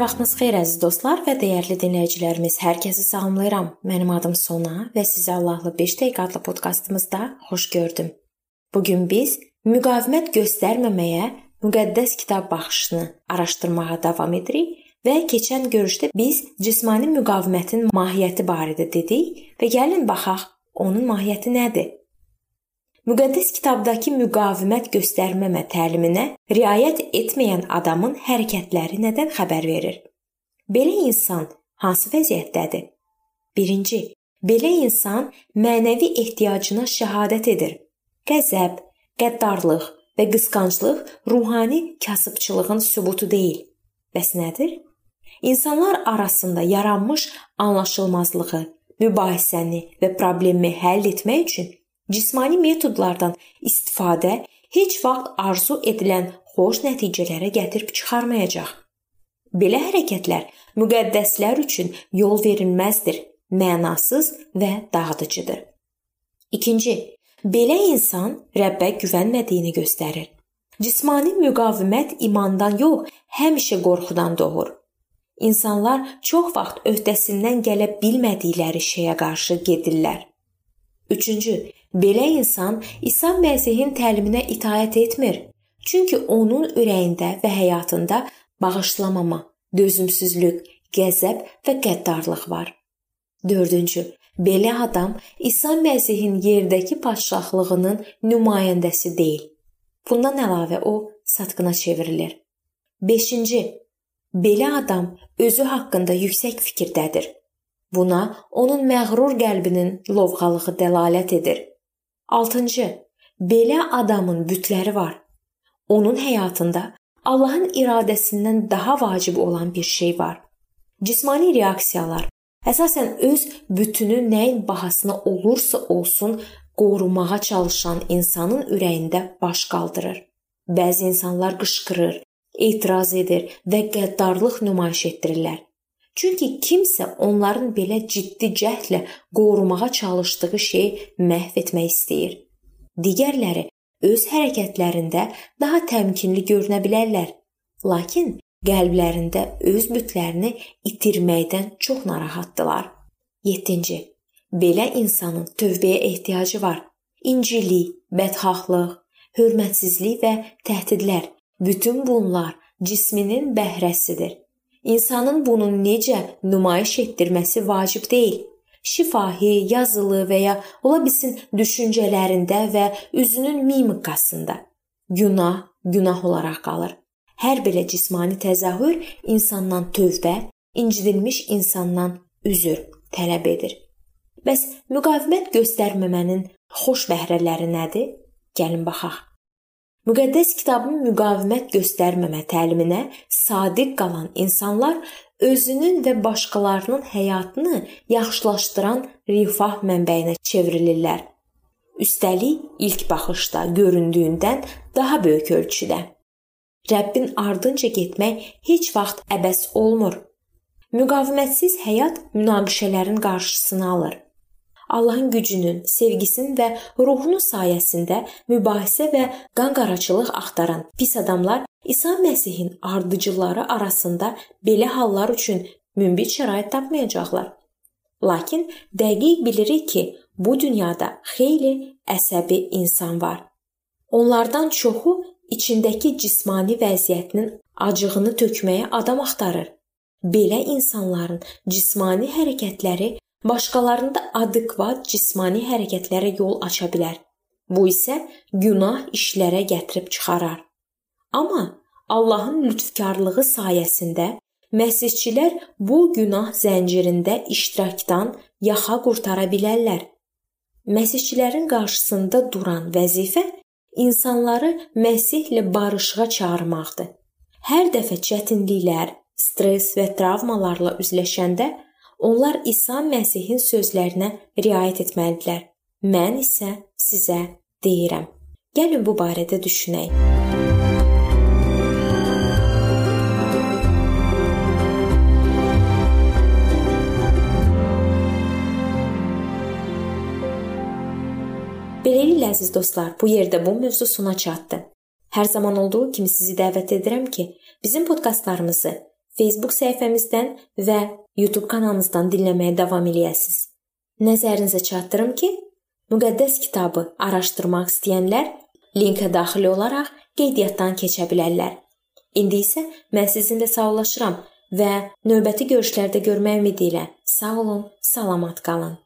vaxtınız xeyir əziz dostlar və dəyərli dinləyicilərimiz. Hər kəsi salamlayıram. Mənim adım Sona və sizi Allahlı 5 dəqiqə adlı podkastımızda xoş gördüm. Bu gün biz müqavimət göstərməməyə müqəddəs kitab baxışını araşdırmağa davam edirik və keçən görüşdə biz cismani müqavimətin mahiyyəti barədə dedik və gəlin baxaq onun mahiyyəti nədir? Müqəddəs kitabdakı müqavimət göstərməmə təliminə riayət etməyən adamın hərəkətləri nədən xəbər verir? Belə insan hansı vəziyyətdədir? 1. Belə insan mənəvi ehtiyacına şəhadət edir. Qəzəb, qəddarlıq və qısqanclıq ruhani kasıbçılığın sübutu deyil. Bəs nədir? İnsanlar arasında yaranmış anlaşılmazlığı, mübahisəni və problemi həll etmək üçün Cismani metodlardan istifadə heç vaxt arzu edilən xoş nəticələrə gətirib çıxarmayacaq. Belə hərəkətlər müqəddəslər üçün yol verilməzdir, mənasız və dağıdıcıdır. İkinci, belə insan Rəbbə güvənmədiyini göstərir. Cismani müqavimət imandan yox, həmişə qorxudan doğur. İnsanlar çox vaxt öhdəsindən gələ bilmədikləri şeyə qarşı gedirlər. Üçüncü, Belə insan İsa Məsihin təliminə itaət etmir. Çünki onun ürəyində və həyatında bağışlamama, dözümsüzlük, qəzəb və qəddarlıq var. 4-cü. Belə adam İsa Məsihin yerdəki padşahlığının nümayəndəsi deyil. Bundan əlavə o satqına çevrilir. 5-ci. Belə adam özü haqqında yüksək fikirdədir. Buna onun məğrur qəlbinin lovğalığı dəlalət edir. 6-cı. Belə adamın bütləri var. Onun həyatında Allahın iradəsindən daha vacib olan bir şey var. Cismani reaksiyalar əsasən öz bütünü nəyin bahasına olursa olsun qorumağa çalışan insanın ürəyində baş qaldırır. Bəzi insanlar qışqırır, etiraz edir və qəddarlıq nümayiş etdirirlər. Çünki kimsə onların belə ciddi cəhdlə qorumağa çalışdığı şeyi məhv etmək istəyir. Digərləri öz hərəkətlərində daha təmkinli görünə bilərlər, lakin qəlblərində öz bütlərini itirməkdən çox narahatdılar. 7-ci. Belə insanın tövbəyə ehtiyacı var. İncillik, bədxahlıq, hörmətsizlik və təhdidlər bütün bunlar cisminin bəhrəsidir. İnsanın bunu necə nümayiş etdirməsi vacib deyil. Şifahi, yazılı və ya ola bilsin düşüncələrində və üzünün mimikasında günah günah olaraq qalır. Hər belə cismani təzahür insandan tövbə, incidilmiş insandan üzr tələb edir. Bəs müqavimət göstərməmənin xoş bəhrələri nədir? Gəlin baxaq. Müqəddəs kitabın müqavimət göstərməmə təliminə sadiq qalan insanlar özünün və başqalarının həyatını yaxşılaşdıran rifah mənbəyinə çevrilirlər. Üstəlik, ilk baxışda göründüyündən daha böyük ölçüdə. Rəbbin ardınca getmək heç vaxt əbəs olmur. Müqavimətsiz həyat münaqişələrin qarşısını alır. Allahın gücünün, sevgisinin və ruhunun sayəsində mübahisə və qanqaraçılıq axtaran pis adamlar İsa Məsihin ardıcılları arasında belə hallar üçün münbit şərait tapmayacaqlar. Lakin dəqiq bilirik ki, bu dünyada xeyli əsəbi insan var. Onlardan çoxu içindəki cismani vəziyyətinin acığını tökməyə adam axtarır. Belə insanların cismani hərəkətləri başqalarında adekvat cismani hərəkətlərə yol aça bilər. Bu isə günah işlərə gətirib çıxarar. Amma Allahın lütfkarlığı sayəsində məsihçilər bu günah zəncirində iştirakdan yaxa qurtara bilərlər. Məsihçilərin qarşısında duran vəzifə insanları Məsihlə barışığa çağırmaqdır. Hər dəfə çətinliklər, stress və travmalarla üzləşəndə Onlar İsa Məsihin sözlərinə riayət etməlidirlər. Mən isə sizə deyirəm. Gəlin bu barədə düşünək. Beləliklə əziz dostlar, bu yerdə bu mövzu sona çatdı. Hər zaman olduğu kimi sizi dəvət edirəm ki, bizim podkastlarımızı Facebook səhifəmizdən və YouTube kanalımızdan dinləməyə davam eləyəsiniz. Nəzərinizə çatdırım ki, müqəddəs kitabı araşdırmaq istəyənlər linkə daxil olaraq qeydiyyatdan keçə bilərlər. İndi isə mən sizinlə sağollaşıram və növbəti görüşlərdə görmək ümidi ilə sağ olun, salamat qalın.